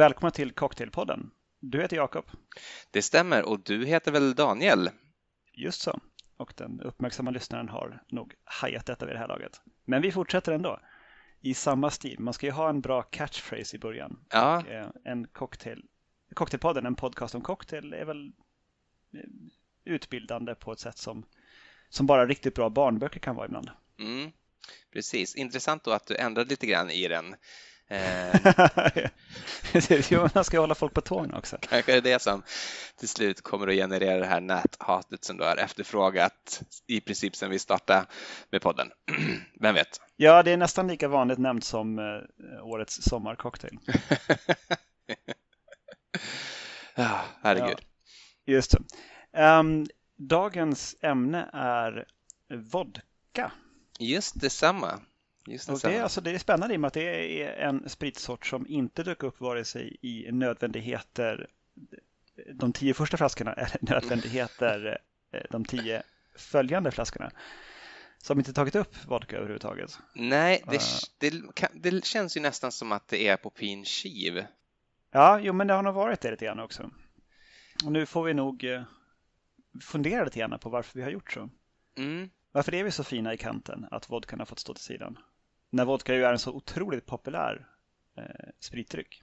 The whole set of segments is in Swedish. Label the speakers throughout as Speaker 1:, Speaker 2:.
Speaker 1: välkomna till Cocktailpodden. Du heter Jakob.
Speaker 2: Det stämmer och du heter väl Daniel?
Speaker 1: Just så. Och den uppmärksamma lyssnaren har nog hajat detta vid det här laget. Men vi fortsätter ändå i samma stil. Man ska ju ha en bra catchphrase i början.
Speaker 2: Ja.
Speaker 1: Och, eh, en cocktail, Cocktailpodden, en podcast om cocktail, är väl eh, utbildande på ett sätt som, som bara riktigt bra barnböcker kan vara ibland.
Speaker 2: Mm, precis. Intressant då att du ändrade lite grann i den. Eh,
Speaker 1: jo, man ska hålla folk på tårna också.
Speaker 2: kanske är det som till slut kommer att generera det här näthatet som du har efterfrågat i princip sedan vi startade med podden. Vem vet?
Speaker 1: Ja, det är nästan lika vanligt nämnt som eh, årets sommarcocktail.
Speaker 2: Ja, herregud.
Speaker 1: Just det. Ehm, dagens ämne är vodka.
Speaker 2: Just detsamma. Just
Speaker 1: Och
Speaker 2: detsamma.
Speaker 1: det, alltså, det är spännande i och med att det är en spritsort som inte dök upp vare sig i nödvändigheter, de tio första flaskorna, eller nödvändigheter, eh, de tio följande flaskorna. Som inte tagit upp vodka överhuvudtaget.
Speaker 2: Nej, det,
Speaker 1: Eh.
Speaker 2: det, det känns ju nästan som att det är på pin kiv.
Speaker 1: Ja, jo, men det har nog varit det lite grann också. Och nu får vi nog eh, fundera lite grann på varför vi har gjort så.
Speaker 2: Mm.
Speaker 1: Varför är vi så fina i kanten att vodkan har fått stå till sidan? När vodka ju är en så otroligt populär eh, spritdryck.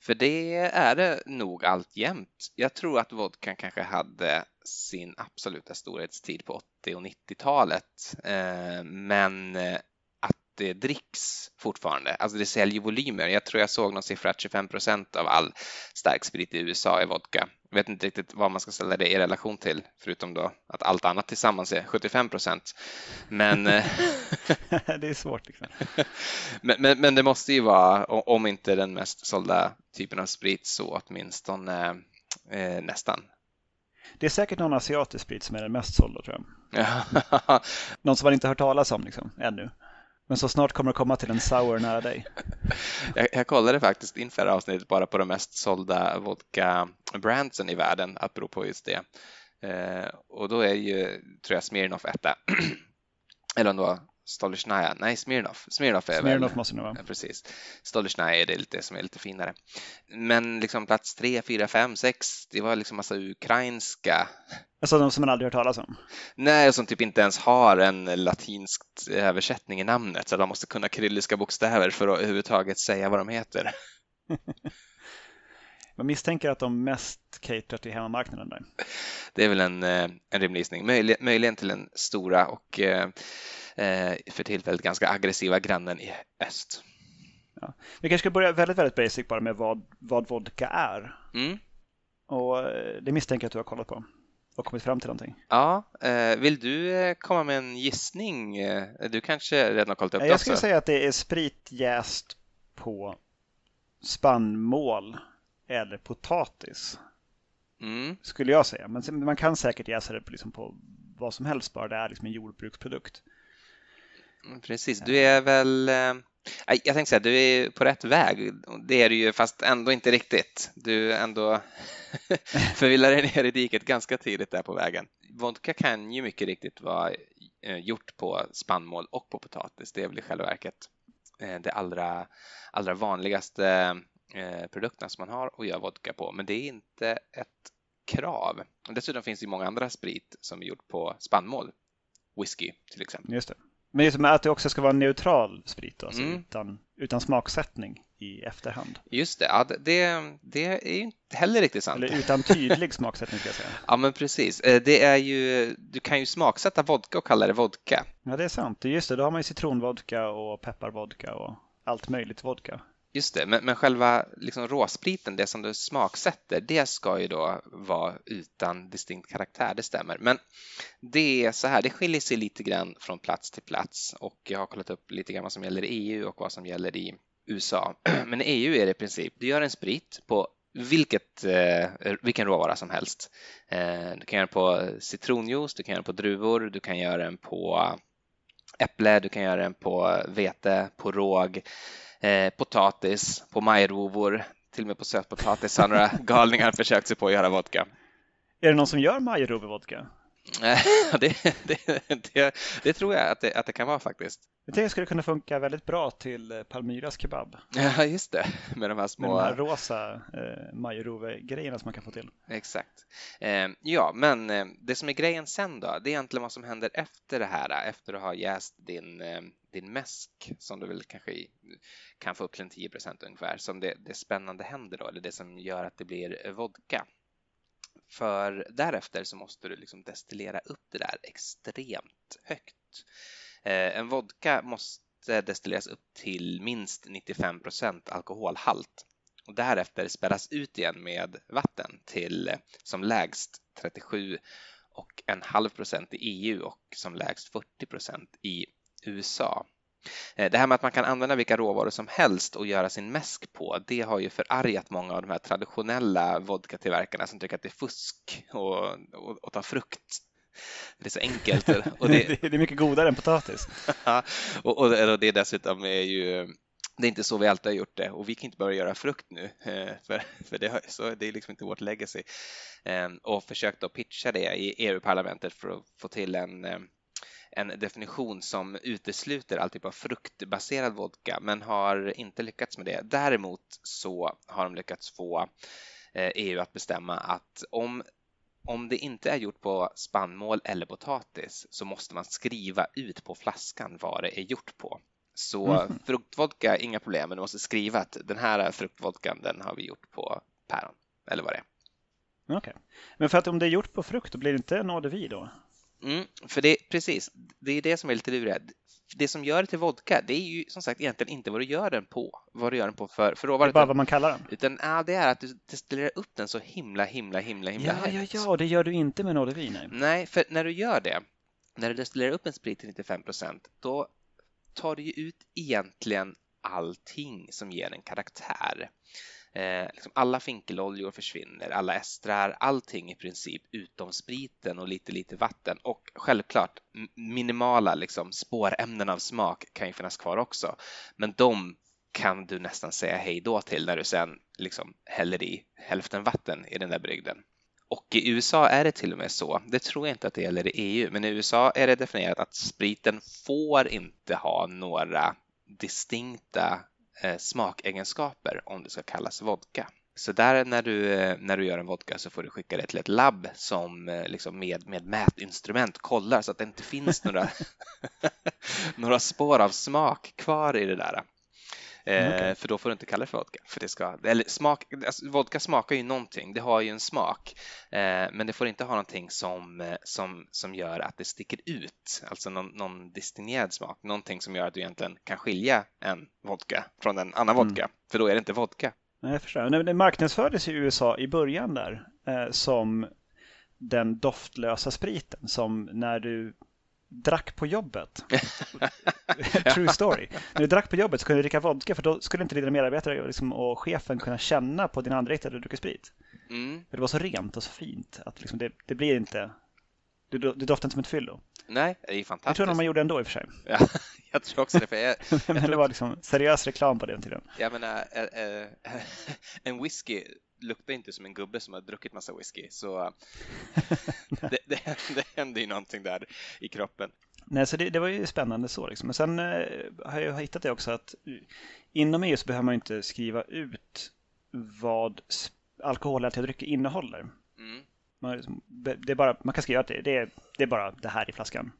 Speaker 2: För det är det nog alltjämt. Jag tror att vodkan kanske hade sin absoluta storhetstid på 80 och 90-talet. Eh, men eh, att det dricks fortfarande. Alltså det säljer volymer. Jag tror jag såg någon siffra att 25 procent av all starksprit i USA är vodka. Jag vet inte riktigt vad man ska ställa det i relation till, förutom då att allt annat tillsammans är 75 procent. Men eh,
Speaker 1: det är svårt liksom.
Speaker 2: men, men, men det måste ju vara, om inte den mest sålda typen av sprit, så åtminstone eh, nästan.
Speaker 1: Det är säkert någon asiatisk sprit som är den mest sålda tror jag.
Speaker 2: Ja,
Speaker 1: Någon som man inte hört talas om liksom, ännu. Men så snart kommer det komma till en sour nära dig.
Speaker 2: jag, jag kollade faktiskt inför avsnittet bara på de mest sålda vodka-brandsen i världen, apropå just det. Eh, och då är ju, tror jag, Smirnoff etta. Eller om det var Stolichnaya. Nej, Smirnoff. Smirnoff är
Speaker 1: Smirnoff
Speaker 2: väl...
Speaker 1: måste det
Speaker 2: Ja,
Speaker 1: vara.
Speaker 2: precis. Stolichnaya är det lite som är lite finare. Men liksom plats tre, fyra, fem, sex, det var liksom massa ukrainska
Speaker 1: Alltså de som man aldrig hört talas om.
Speaker 2: Nej, och som typ inte ens har en latinsk översättning i namnet, så de måste kunna kyrilliska bokstäver för att överhuvudtaget säga vad de heter.
Speaker 1: Man misstänker att de mest caterar till hemmamarknaden där.
Speaker 2: Det är väl en, eh, en rimlig gissning. Möjli- möjligen till den stora och eh, för tillfället ganska aggressiva grannen i öst.
Speaker 1: Vi kanske ska börja väldigt, väldigt basic bara med vad, vad vodka är.
Speaker 2: Mm.
Speaker 1: Och eh, det misstänker jag att du har kollat på och kommit fram till någonting.
Speaker 2: Ja, eh, vill du eh, komma med en gissning? Eh, Du kanske redan har kollat upp det
Speaker 1: Jag skulle säga att det är sprit jäst på spannmål eller potatis.
Speaker 2: Mm.
Speaker 1: Skulle jag säga. Men man kan säkert jäsa det på, liksom på vad som helst bara det är liksom en jordbruksprodukt.
Speaker 2: Precis, du är väl... eh, Jag tänkte säga, du är på rätt väg. Det är du ju, fast ändå inte riktigt. Du ändå förvillar dig ner i diket ganska tidigt där på vägen. Vodka kan ju mycket riktigt vara eh, gjort på spannmål och på potatis. Det är väl i själva verket eh, det allra, allra vanligaste eh, produkterna som man har att göra vodka på. Men det är inte ett krav. Och Dessutom finns det ju många andra sprit som är gjort på spannmål. Whisky till exempel.
Speaker 1: Just det. Men just med att det också ska vara en neutral sprit, alltså
Speaker 2: Mm.
Speaker 1: utan, utan smaksättning i efterhand.
Speaker 2: Just det, ja, det- det, det är ju inte heller riktigt sant.
Speaker 1: Eller utan tydlig smaksättning ska jag säga.
Speaker 2: Ja, men precis. Eh, Det är ju, du kan ju smaksätta vodka och kalla det vodka.
Speaker 1: Ja, det är sant. Just det, då har man ju citronvodka och pepparvodka och allt möjligt vodka.
Speaker 2: Just det, men, men själva liksom råspriten, det som du smaksätter, det ska ju då vara utan distinkt karaktär, det stämmer. Men det är så här, det skiljer sig lite grann från plats till plats och jag har kollat upp lite grann vad som gäller i EU och vad som gäller i USA. Men i EU är det i princip, du gör en sprit på vilket, eh, vilken råvara som helst. Eh, du kan göra den på citronjuice, du kan göra den på druvor, du kan göra den på äpple, du kan göra den på vete, på råg, eh, potatis, på majrovor, till och med på sötpotatis har några galningar försökt sig på att göra vodka.
Speaker 1: Är det någon som gör majrovevodka?
Speaker 2: det, det, det, det, tror jag att det, att det kan vara faktiskt.
Speaker 1: Det skulle kunna funka väldigt bra till eh, Palmyras kebab.
Speaker 2: Ja, just det. Med de här små...
Speaker 1: Med de här rosa eh, majorove-grejerna som man kan få till.
Speaker 2: Exakt. Eh, ja, men eh, det som är grejen sen då, det är egentligen vad som händer efter det här, efter att ha jäst din, eh, din mäsk som du väl kanske kan få upp till en 10 procent ungefär, som det, det spännande händer då, eller det som gör att det blir vodka. För därefter så måste du liksom destillera upp det där extremt högt. Eh, en vodka måste destilleras upp till minst 95 alkoholhalt och därefter spädas ut igen med vatten till eh, som lägst 37 och en halv procent i EU och som lägst 40 procent i USA. Eh, det här med att man kan använda vilka råvaror som helst och göra sin mäsk på, det har ju förargat många av de här traditionella vodkatillverkarna som tycker att det är fusk att ta frukt det är så enkelt.
Speaker 1: Och det... det är mycket godare än potatis.
Speaker 2: och, och, det dessutom är ju det är inte så vi alltid har gjort det och vi kan inte börja göra frukt nu eh, för, för det, så det är liksom inte vårt legacy. Ehm, och försökt att pitcha det i EU-parlamentet för att få till en, eh, en definition som utesluter all typ av fruktbaserad vodka men har inte lyckats med det. Däremot så har de lyckats få EU eh, e att bestämma att om om det inte är gjort på spannmål eller potatis så måste man skriva ut på flaskan vad det är gjort på. Så mm. fruktvodka, inga problem, men du måste skriva att den här fruktvodkan den har vi gjort på päron eller vad det är.
Speaker 1: Okej, okay. men för att om det är gjort på frukt då blir det inte en ADV då?
Speaker 2: Mm, för det, precis, det är det som är lite lurigt det som gör det till vodka, det är ju som sagt egentligen inte vad du gör den på, vad du gör den på för, för råvaror.
Speaker 1: Det är bara vad man kallar den?
Speaker 2: Utan ja, det är att du destillerar upp den så himla, himla, himla, himla
Speaker 1: Ja, ja, ja, och det gör du inte med en nej.
Speaker 2: Nej, för när du gör det, när du destillerar upp en sprit till 95 procent, då tar du ju ut egentligen allting som ger en karaktär. Eh, liksom alla finkeloljor försvinner, alla estrar, allting i princip utom spriten och lite, lite vatten och självklart minimala liksom, spårämnen av smak kan ju finnas kvar också. Men de kan du nästan säga hej då till när du sen liksom häller i hälften vatten i den där brygden. Och i USA är det till och med så, det tror jag inte att det gäller i EU, men i USA är det definierat att spriten får inte ha några distinkta Eh, smakegenskaper om det ska kallas vodka. Så där när du, eh, när du gör en vodka så får du skicka det till ett labb som eh, liksom med, med mätinstrument kollar så att det inte finns några, några spår av smak kvar i det där. Mm, okay. För då får du inte kalla det för vodka. För det ska, eller smak, alltså, vodka smakar ju någonting, det har ju en smak. Eh, men det får inte ha någonting som, som, som gör att det sticker ut, alltså någon, någon distingerad smak, någonting som gör att du egentligen kan skilja en vodka från en annan mm. vodka, för då är det inte vodka.
Speaker 1: Nej, jag förstår. Det marknadsfördes i USA i början där eh, som den doftlösa spriten som när du drack på jobbet. True story. När du drack på jobbet så kunde du dricka vodka för då skulle inte dina medarbetare liksom, och chefen kunna känna på din andedräkt att du druckit sprit. Mm. För det var så rent och så fint att liksom, det, det blir inte... Du, du doftar inte som ett fyllo.
Speaker 2: Nej, det är fantastiskt.
Speaker 1: Jag tror att man gjorde ändå i och för sig.
Speaker 2: Ja, jag tror också det. För jag,
Speaker 1: jag Men det var liksom seriös reklam på den tiden.
Speaker 2: Jag menar, äh, äh, en whisky luktar inte som en gubbe som har druckit massa whisky. Så det, det, det händer ju någonting där i kroppen.
Speaker 1: Nej, så det, det var ju spännande så. Liksom. Men sen eh, har jag hittat det också att inom EU så behöver man inte skriva ut vad alkoholrelaterade drycker innehåller. Mm. Man, liksom, det är bara, man kan skriva att det, det, är, det är bara det här i flaskan.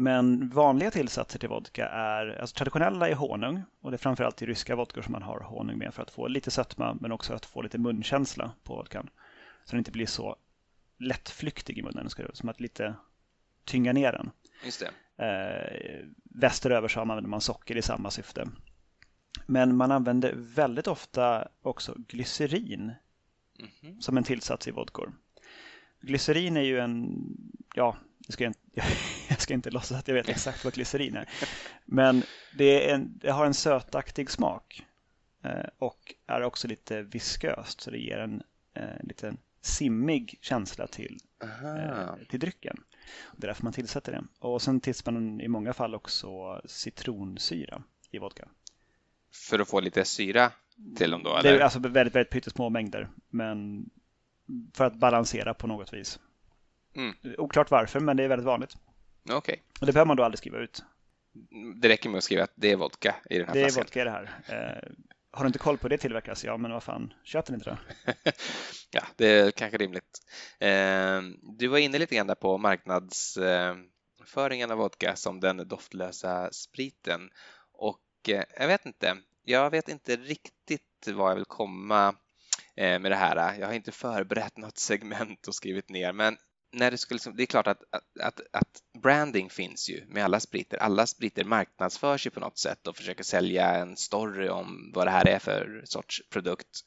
Speaker 1: Men vanliga tillsatser till vodka är, alltså traditionella är honung och det är framförallt i ryska vodkor som man har honung med för att få lite sötma men också att få lite munkänsla på vodkan. Så den inte blir så lättflyktig i munnen, som att lite tynga ner den.
Speaker 2: Just
Speaker 1: det. Eh, västeröver så använder man socker i samma syfte. Men man använder väldigt ofta också glycerin mm -hmm. som en tillsats i vodkor. Glycerin är ju en, ja, jag ska, inte, jag ska inte låtsas att jag vet exakt vad glycerin är. Men det, är en, det har en sötaktig smak eh, och är också lite visköst så det ger en eh, liten simmig känsla till, eh, till drycken. Det är därför man tillsätter det. Och sen tillsätter man i många fall också citronsyra i vodka.
Speaker 2: För att få lite syra till dem då?
Speaker 1: Eller? Det är alltså väldigt, väldigt pyttesmå mängder. Men för att balansera på något vis.
Speaker 2: Mm.
Speaker 1: Oklart varför, men det är väldigt vanligt.
Speaker 2: Okej. Okay.
Speaker 1: Och det behöver man då aldrig skriva ut.
Speaker 2: Det räcker med att skriva att det är vodka i den här
Speaker 1: det
Speaker 2: flaskan.
Speaker 1: Det är vodka i det här. Eh, har du inte koll på det tillverkas? Ja, men vad fan, köp den inte då.
Speaker 2: ja, det är kanske rimligt. Eh, du var inne lite grann där på marknadsföringen av vodka som den doftlösa spriten och eh, jag vet inte, jag vet inte riktigt vad jag vill komma eh, med det här. Jag har inte förberett något segment och skrivit ner, men när det, skulle, liksom, det är klart att, att, att, branding finns ju med alla spriter. Alla spriter marknadsförs ju på något sätt och försöker sälja en story om vad det här är för sorts produkt.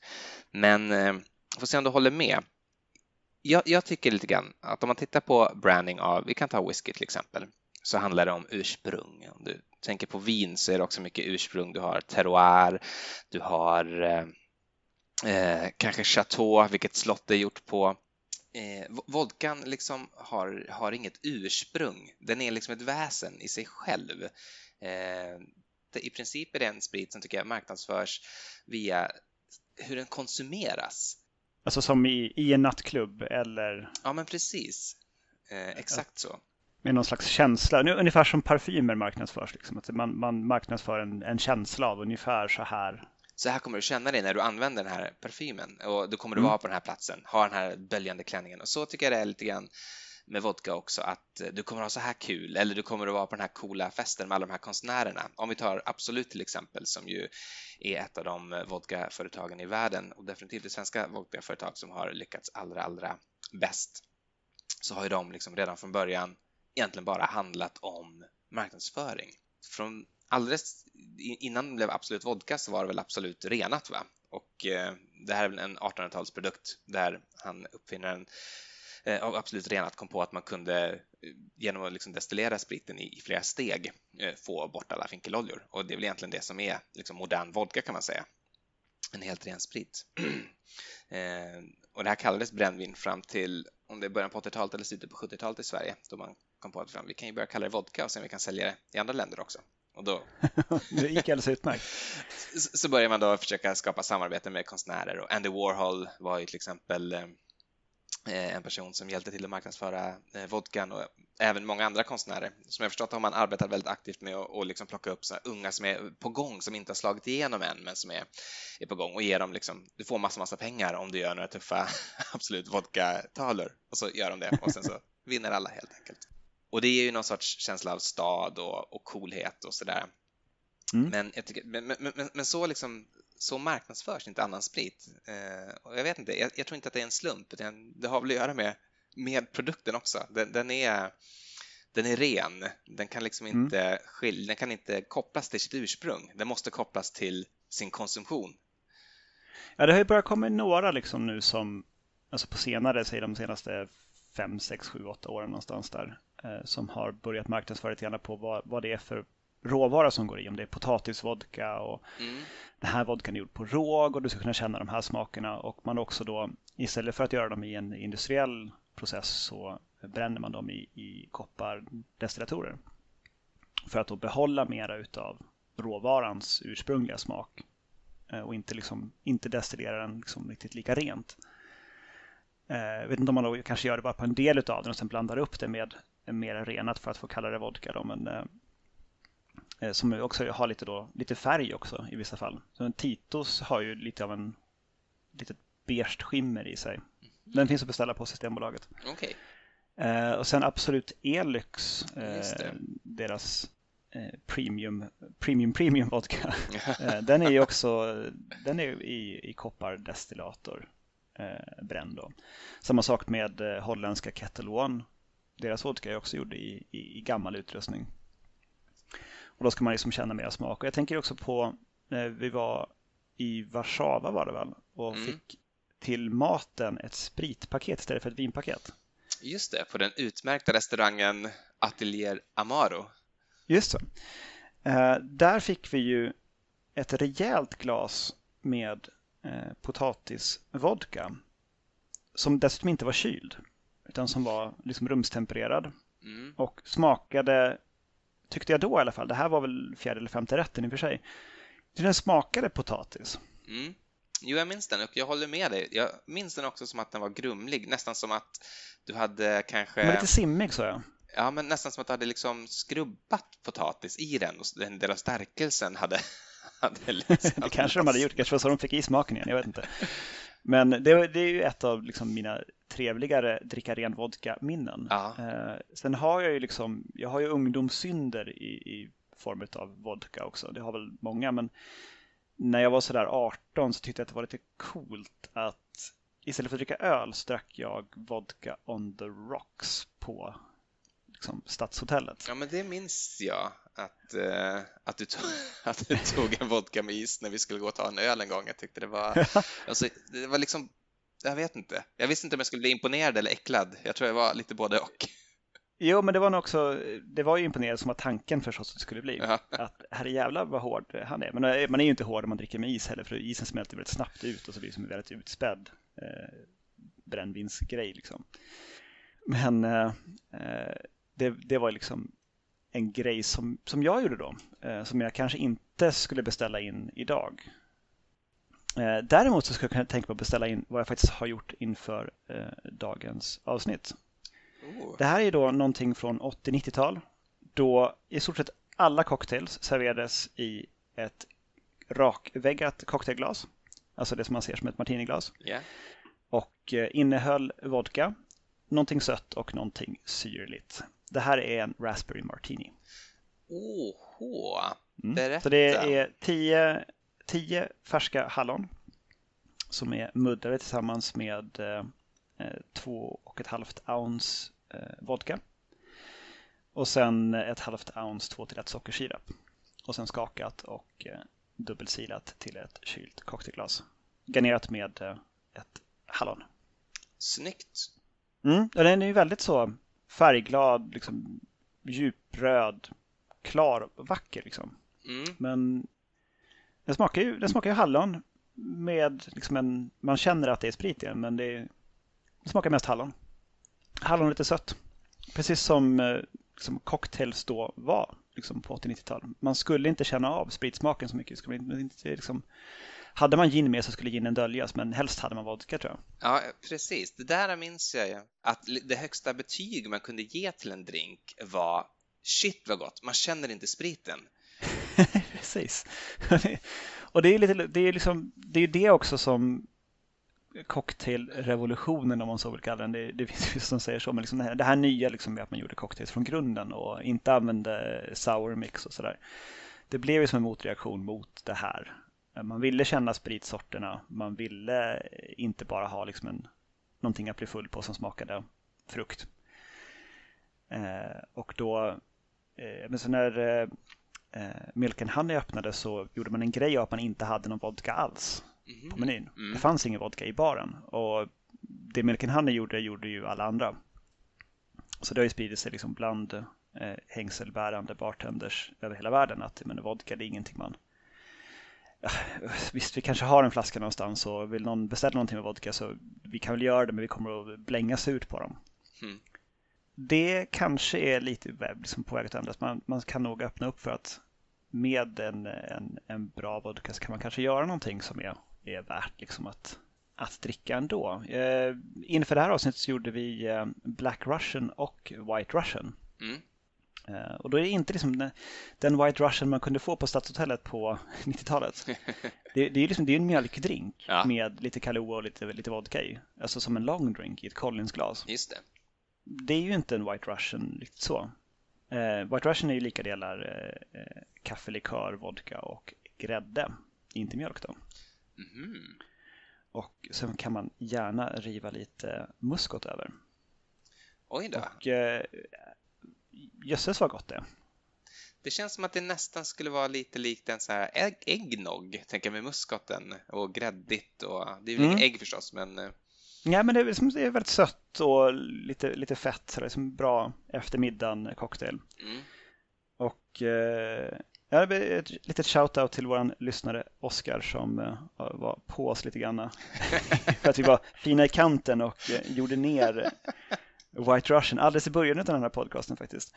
Speaker 2: Men eh, får se om du håller med. Jag, jag, tycker lite grann att om man tittar på branding av, vi kan ta whisky till exempel, så handlar det om ursprung. Om du tänker på vin så är det också mycket ursprung. Du har terroir, du har eh, eh kanske chateau, vilket slott det är gjort på eh, vodkan liksom har, har inget ursprung. Den är liksom ett väsen i sig själv. Eh, I princip är det en sprit som tycker jag marknadsförs via hur den konsumeras.
Speaker 1: Alltså som i, i en nattklubb eller?
Speaker 2: Ja, men precis. Eh, exakt så.
Speaker 1: Med någon slags känsla, nu, ungefär som parfymer marknadsförs. Liksom. Att man, man marknadsför en, en känsla av ungefär så här
Speaker 2: så här kommer du känna dig när du använder den här parfymen och då kommer du mm. vara på den här platsen, ha den här böljande klänningen och så tycker jag det är lite grann med vodka också att du kommer ha så här kul eller du kommer att vara på den här coola festen med alla de här konstnärerna. Om vi tar Absolut till exempel som ju är ett av de vodkaföretagen i världen och definitivt det svenska vodkaföretag som har lyckats allra, allra bäst så har ju de liksom redan från början egentligen bara handlat om marknadsföring. Från alldeles innan det blev Absolut Vodka så var det väl Absolut renat va? Och eh, det här är väl en 1800-talsprodukt där han uppfinnaren eh, av Absolut renat kom på att man kunde eh, genom att liksom destillera spriten i, i flera steg eh, få bort alla finkeloljor och det är väl egentligen det som är liksom modern vodka kan man säga. En helt ren sprit. Eh, och det här kallades brännvin fram till om det är början på 80-talet eller slutet på 70-talet i Sverige då man kom på att vi kan ju börja kalla det vodka och sen vi kan sälja det i andra länder också. Och då,
Speaker 1: det gick alldeles utmärkt.
Speaker 2: Så börjar man då försöka skapa samarbete med konstnärer och Andy Warhol var ju till exempel eh, en person som hjälpte till att marknadsföra eh, vodkan och även många andra konstnärer. Som jag förstått har man arbetat väldigt aktivt med att liksom plocka upp så unga som är på gång, som inte har slagit igenom än, men som är, är på gång och ge dem liksom, du får massa, massa pengar om du gör några tuffa Absolut vodka-talor och så gör de det och sen så vinner alla helt enkelt. Och det är ju någon sorts känsla av stad och, och coolhet och sådär. Mm. Men, men, men, men, men, så, liksom, så marknadsförs inte annan sprit. Eh, och jag vet inte, jag, jag, tror inte att det är en slump. Utan det har väl att göra med, med produkten också. Den, den, är, den är ren. Den kan liksom mm. inte mm. skilja, den kan inte kopplas till sitt ursprung. Den måste kopplas till sin konsumtion.
Speaker 1: Ja, det har ju börjat komma några liksom nu som, alltså på senare, säg de senaste fem, sex, sju, åtta åren någonstans där. Eh, som har börjat marknadsföra lite grann på vad, vad det är för råvara som går i. Om det är potatisvodka och mm. den här vodkan är gjord på råg och du ska kunna känna de här smakerna. Och man också då istället för att göra dem i en industriell process så bränner man dem i, i koppardestillatorer. För att då behålla mera utav råvarans ursprungliga smak eh, och inte, liksom, inte destillera den liksom riktigt lika rent. Eh, jag vet inte om man då kanske gör det bara på en del av den och sen blandar upp det med mer renat för att få kalla det vodka. Då, men, eh, eh, som också har lite, då, lite färg också i vissa fall. Så en Titos har ju lite av en litet beige skimmer i sig. Den finns att beställa på Systembolaget.
Speaker 2: Okay.
Speaker 1: Eh, och sen Absolut Elix, eh, deras eh, premium, premium, premium vodka. Eh, den är ju också den är i, i koppardestillator eh, bränd. Då. Samma sak med eh, holländska Kettle One deras vodka är också gjord i, i, i, gammal utrustning. Och då ska man liksom känna mer smak. Och jag tänker också på, när vi var i Warszawa var det väl, och mm. fick till maten ett spritpaket istället för ett vinpaket.
Speaker 2: Just det, på den utmärkta restaurangen Atelier Amaro.
Speaker 1: Just det. Eh, där fick vi ju ett rejält glas med eh, potatisvodka som dessutom inte var kyld utan som var liksom rumstempererad. Mm. Och smakade, tyckte jag då i alla fall, det här var väl fjärde eller femte rätten i och för sig. Den smakade potatis.
Speaker 2: Mm. Jo, jag minns den och jag håller med dig. Jag minns den också som att den var grumlig, nästan som att du hade kanske...
Speaker 1: Men lite simmig så
Speaker 2: ja. Ja, men nästan som att du hade liksom skrubbat potatis i den och en del av stärkelsen hade...
Speaker 1: hade liksom... det kanske de hade gjort, kanske var så de fick i smaken igen, jag vet inte. Men det, det är ju ett av liksom mina trevligare dricka ren vodka-minnen. Ja. Eh, sen har jag ju liksom, jag har ju ungdomssynder i, i form av vodka också. Det har väl många, men när jag var sådär 18 så tyckte jag att det var lite coolt att istället för att dricka öl så drack jag vodka on the rocks på liksom, Stadshotellet.
Speaker 2: Ja, men det minns jag. Att, uh, att, du tog, att du tog en vodka med is när vi skulle gå och ta en öl en gång. Jag tyckte det var, alltså, det var liksom, jag vet inte. Jag visste inte om jag skulle bli imponerad eller äcklad. Jag tror jag var lite både och.
Speaker 1: Jo, men det var nog också, det var ju imponerande som var tanken förstås att det skulle bli. Ja. Att herrejävlar vad hård han är. Men eh, man är ju inte hård om man dricker med is heller, för isen smälter väldigt snabbt ut och så blir det som en väldigt utspädd eh, brännvinsgrej liksom. Men eh, eh, det, det var liksom en grej som, som jag gjorde då, eh, som jag kanske inte skulle beställa in idag. Eh, däremot så skulle jag kunna tänka mig att beställa in vad jag faktiskt har gjort inför dagens avsnitt. Oh. Det här är då någonting från 80-90-tal då i stort sett alla cocktails serverades i ett rakväggat cocktailglas. Alltså det som man ser som ett martiniglas.
Speaker 2: Yeah.
Speaker 1: Och eh, innehöll vodka, någonting sött och någonting syrligt. Det här är en Raspberry Martini.
Speaker 2: Oho, mm. berätta.
Speaker 1: Så det är tio, tio färska hallon som är muddade tillsammans med eh, Eh, två och ett halvt ounce eh, vodka. Och sen ett halvt ounce 2 till 1 sockersirap. Och sen skakat och eh, dubbelsilat till ett kylt cocktailglas. Garnerat med ett hallon.
Speaker 2: Snyggt!
Speaker 1: Mm, och den är ju väldigt så färgglad, liksom djupröd, klar och vacker liksom. Mm. Men den smakar ju, den smakar ju hallon med liksom en, man känner att det är sprit i den men det är det smakar mest hallon. Hallon är lite sött. Precis som, eh, som cocktails då var liksom på 80-90-talet. Man skulle inte känna av spritsmaken så mycket. Skulle inte, liksom, hade man gin med så skulle ginen döljas, men helst hade man vodka tror jag.
Speaker 2: Ja, precis. Det där minns jag ju. Att det högsta betyg man kunde ge till en drink var shit vad gott, man känner inte spriten.
Speaker 1: precis. Och det är, lite, det, är liksom, det är det också som cocktailrevolutionen om man så vill kalla den. Det, det finns ju som säger så, men liksom det, här, det här nya liksom med att man gjorde cocktails från grunden och inte använde sour mix och sådär. Det blev ju som en motreaktion mot det här. Man ville känna spritsorterna, man ville inte bara ha liksom en, någonting att bli full på som smakade frukt. Eh, och då, eh, men så när eh, Milk and Honey öppnade så gjorde man en grej av att man inte hade någon vodka alls mm. på menyn. Mm. Det fanns ingen vodka i baren och det Milk and Honey gjorde, gjorde ju alla andra. Så det har ju spridit sig liksom bland eh, hängselbärande bartenders över hela världen att men, vodka det är ingenting man Visst, vi kanske har en flaska någonstans och vill någon beställa någonting med vodka så vi kan väl göra det men vi kommer att blängas ut på dem. Mm. Det kanske är lite liksom på väg att ändras. Man, man kan nog öppna upp för att med en, en, en bra vodka så kan man kanske göra någonting som är är värt liksom att, att dricka ändå. Eh, inför det här avsnittet så gjorde vi eh, Black Russian och White Russian. Mm. Eh, och då är det inte liksom den, den, White Russian man kunde få på Stadshotellet på 90-talet. Det, det, är liksom, det är en mjölkdrink ja. med lite Kahlua och lite, lite vodka i. Alltså som en long drink i ett Collinsglas.
Speaker 2: Just det.
Speaker 1: Det är ju inte en White Russian riktigt så. Eh, White Russian är ju lika delar eh, kaffelikör, vodka och grädde. Inte mjölk då. Mm. Och sen kan man gärna riva lite muskot över.
Speaker 2: Oj då.
Speaker 1: Och eh, jösses vad gott det är.
Speaker 2: Det känns som att det nästan skulle vara lite likt en så här ägg äggnog, tänker jag med muskoten och gräddigt och det är väl mm. ägg förstås men eh,
Speaker 1: Ja, men det är, det är väldigt sött och lite, lite fett. Så det är som bra eftermiddagen cocktail. Mm. Och eh, Ja, det ett litet shout-out till vår lyssnare Oskar som uh, var på oss lite grann. för att vi var fina i kanten och uh, gjorde ner White Russian alldeles i början av den här podcasten faktiskt.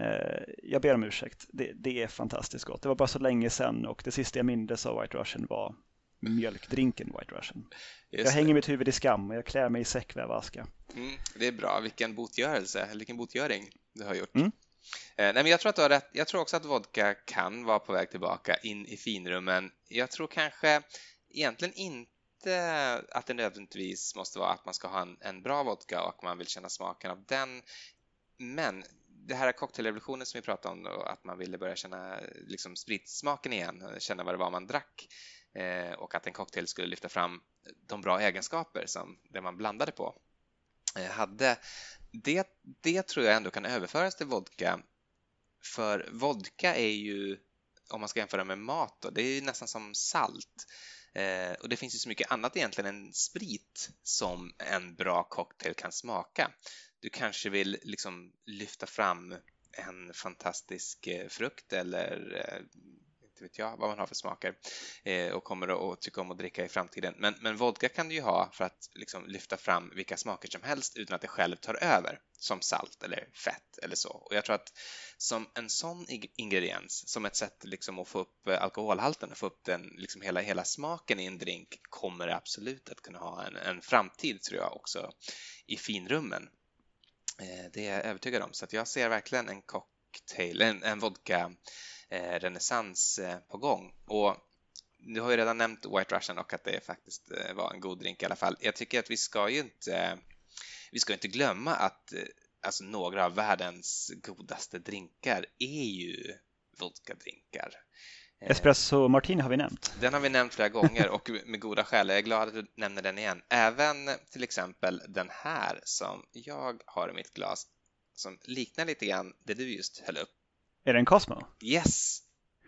Speaker 1: Uh, jag ber om ursäkt, det, det, är fantastiskt gott. Det var bara så länge sedan och det sista jag mindes av White Russian var mjölkdrinken White Russian.
Speaker 2: Just
Speaker 1: jag hänger
Speaker 2: det.
Speaker 1: mitt huvud i skam och jag klär mig i säckvävaska.
Speaker 2: Mm, det är bra. Vilken botgörelse, vilken botgöring du har gjort.
Speaker 1: Mm.
Speaker 2: Eh, nej, men jag tror att du har rätt. Jag tror också att vodka kan vara på väg tillbaka in i finrummen. Jag tror kanske egentligen inte att det nödvändigtvis måste vara att man ska ha en, en bra vodka och man vill känna smaken av den. Men det här cocktailrevolutionen som vi pratade om, då, att man ville börja känna liksom, spritsmaken igen, känna vad det var man drack eh, och att en cocktail skulle lyfta fram de bra egenskaper som det man blandade på eh, hade. Det, det tror jag ändå kan överföras till vodka. För vodka är ju, om man ska jämföra med mat, då, det är ju nästan som salt. Eh, och det finns ju så mycket annat egentligen än sprit som en bra cocktail kan smaka. Du kanske vill liksom lyfta fram en fantastisk eh, frukt eller eh, inte vet jag vad man har för smaker eh, och kommer att tycka om att dricka i framtiden. Men, men vodka kan du ju ha för att liksom lyfta fram vilka smaker som helst utan att det själv tar över, som salt eller fett eller så. Och jag tror att som en sån ingrediens, som ett sätt liksom att få upp eh, alkoholhalten och få upp den, liksom hela, hela smaken i en drink, kommer det absolut att kunna ha en, en framtid, tror jag, också i finrummen. Eh, det är jag övertygad om, så att jag ser verkligen en kock cocktail, en, en vodka eh, renässans eh, på gång. Och du har ju redan nämnt White Russian och att det faktiskt eh, var en god drink i alla fall. Jag tycker att vi ska ju inte, vi ska inte glömma att alltså, några av världens godaste drinkar är ju vodka-drinkar.
Speaker 1: Espresso Martini har vi nämnt.
Speaker 2: Den har vi nämnt flera gånger och med goda skäl. Jag är glad att du nämner den igen. Även till exempel den här som jag har i mitt glas som liknar lite grann det du just höll upp.
Speaker 1: Är det en Cosmo?
Speaker 2: Yes,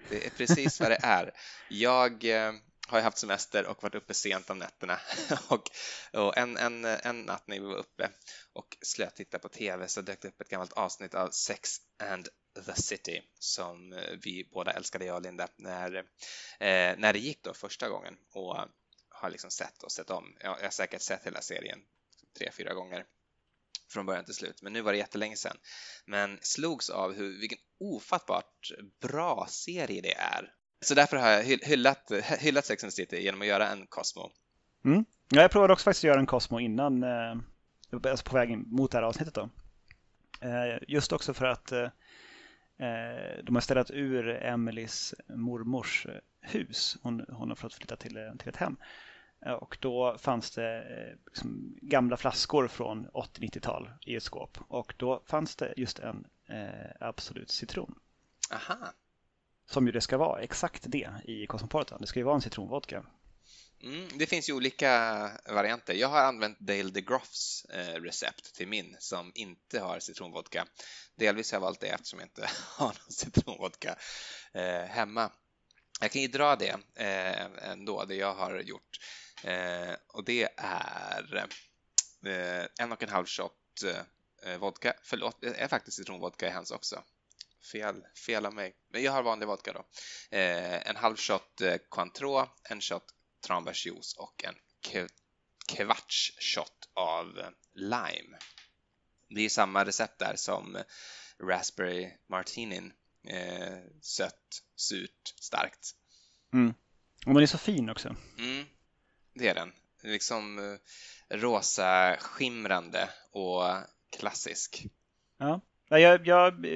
Speaker 2: det är precis vad det är. Jag eh, har ju haft semester och varit uppe sent om nätterna och, och en, en, en natt när vi var uppe och slötittade på TV så dök det upp ett gammalt avsnitt av Sex and the City som vi båda älskade, jag och Linda, när, eh, när det gick då första gången och har liksom sett och sett om. Jag, jag har säkert sett hela serien tre, fyra gånger från början till slut, men nu var det jättelänge sedan. Men slogs av hur, vilken ofattbart bra serie det är. Så därför har jag hyllat, hyllat Sex and the City genom att göra en Cosmo.
Speaker 1: Mm. Ja, jag provade också faktiskt att göra en Cosmo innan, eh, alltså på väg mot det här avsnittet då. Eh, just också för att eh, eh de har ställt ur Emelies mormors eh, hus. Hon, hon har fått flytta till, eh, till ett hem. Och då fanns det liksom gamla flaskor från 80-90-tal i ett skåp. Och då fanns det just en eh, Absolut citron.
Speaker 2: Aha.
Speaker 1: Som ju det ska vara, exakt det i Cosmopolitan. Det ska ju vara en citronvodka.
Speaker 2: Mm, det finns ju olika varianter. Jag har använt Dale DeGroffs eh, recept till min som inte har citronvodka. Delvis har jag valt det eftersom jag inte har någon citronvodka eh, hemma. Jag kan ju dra det eh, ändå, det jag har gjort. Eh, och det är eh, en och en halv shot eh, vodka. Förlåt, det är faktiskt citronvodka i hans också. Fel, fel av mig. Men jag har vanlig vodka då. en halv shot Cointreau, en shot tranbärsjuice och en kvarts shot av lime. Det är samma recept där som raspberry martinin. Eh, sött, surt, starkt.
Speaker 1: Mm. Och den är så fin också.
Speaker 2: Mm, det är den. Liksom eh, rosa, skimrande och klassisk.
Speaker 1: Ja, jag, jag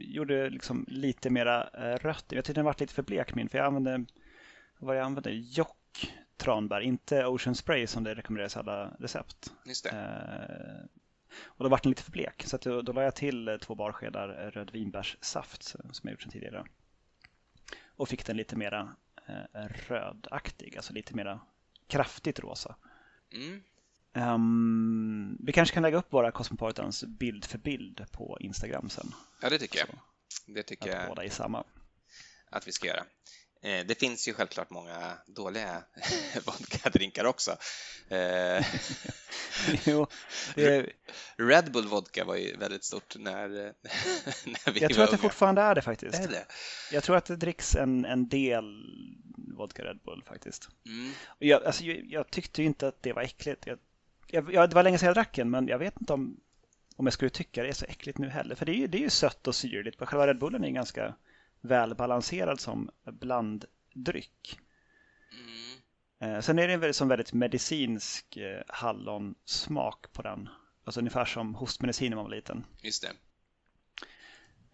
Speaker 1: gjorde liksom lite mera eh, rött. Jag tyckte den var lite för blek min, för jag använde, vad jag använde, Jock tranbär, inte Ocean Spray som det rekommenderas i alla recept.
Speaker 2: Just det.
Speaker 1: Eh, och då var den lite för blek, så då, då la jag till två barskedar rödvinbärssaft som jag gjort sedan tidigare. Och fick den lite mera eh, rödaktig, alltså lite mera kraftigt rosa.
Speaker 2: Mm.
Speaker 1: Um, vi kanske kan lägga upp våra Cosmopolitans bild för bild på Instagram sen.
Speaker 2: Ja, det tycker
Speaker 1: Så,
Speaker 2: jag. Det tycker
Speaker 1: att
Speaker 2: jag
Speaker 1: båda är samma.
Speaker 2: att vi ska göra. Eh, det finns ju självklart många dåliga vodka-drinkar också. Eh,
Speaker 1: jo, det,
Speaker 2: Red Bull vodka var ju väldigt stort när, när vi
Speaker 1: jag tror
Speaker 2: var
Speaker 1: att det
Speaker 2: unga.
Speaker 1: fortfarande är det faktiskt.
Speaker 2: Är det?
Speaker 1: Jag tror att det dricks en, en del vodka Red Bull faktiskt.
Speaker 2: Mm.
Speaker 1: Jag, alltså, jag, jag tyckte ju inte att det var äckligt. Jag, jag, det var länge sedan jag drack den, men jag vet inte om, om jag skulle tycka det är så äckligt nu heller. För det är ju, det är ju sött och syrligt. Men själva Red Bullen är ganska välbalanserad som blanddryck.
Speaker 2: Mm.
Speaker 1: Eh, sen är det en väldigt, som väldigt medicinsk eh, hallonsmak på den. Alltså ungefär som hostmedicin när man var liten.
Speaker 2: Just det.